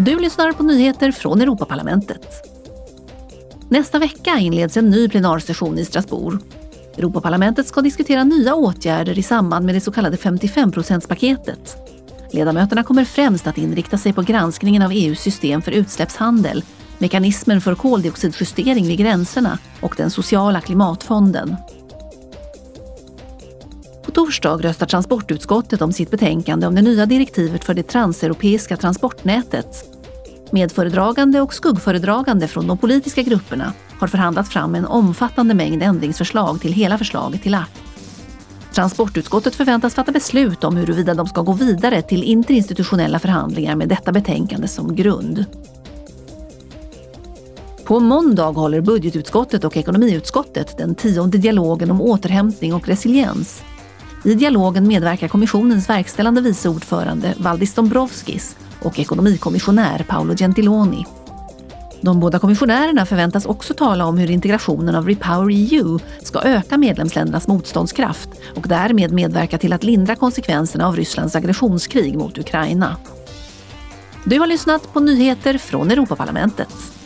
Du lyssnar på nyheter från Europaparlamentet. Nästa vecka inleds en ny plenarsession i Strasbourg. Europaparlamentet ska diskutera nya åtgärder i samband med det så kallade 55-procentspaketet. Ledamöterna kommer främst att inrikta sig på granskningen av EUs system för utsläppshandel, mekanismen för koldioxidjustering vid gränserna och den sociala klimatfonden. På torsdag röstar transportutskottet om sitt betänkande om det nya direktivet för det transeuropeiska transportnätet. Medföredragande och skuggföredragande från de politiska grupperna har förhandlat fram en omfattande mängd ändringsförslag till hela förslaget till akt. Transportutskottet förväntas fatta beslut om huruvida de ska gå vidare till interinstitutionella förhandlingar med detta betänkande som grund. På måndag håller budgetutskottet och ekonomiutskottet den tionde dialogen om återhämtning och resiliens. I dialogen medverkar kommissionens verkställande vice ordförande Valdis Dombrovskis och ekonomikommissionär Paolo Gentiloni. De båda kommissionärerna förväntas också tala om hur integrationen av Repower EU ska öka medlemsländernas motståndskraft och därmed medverka till att lindra konsekvenserna av Rysslands aggressionskrig mot Ukraina. Du har lyssnat på nyheter från Europaparlamentet.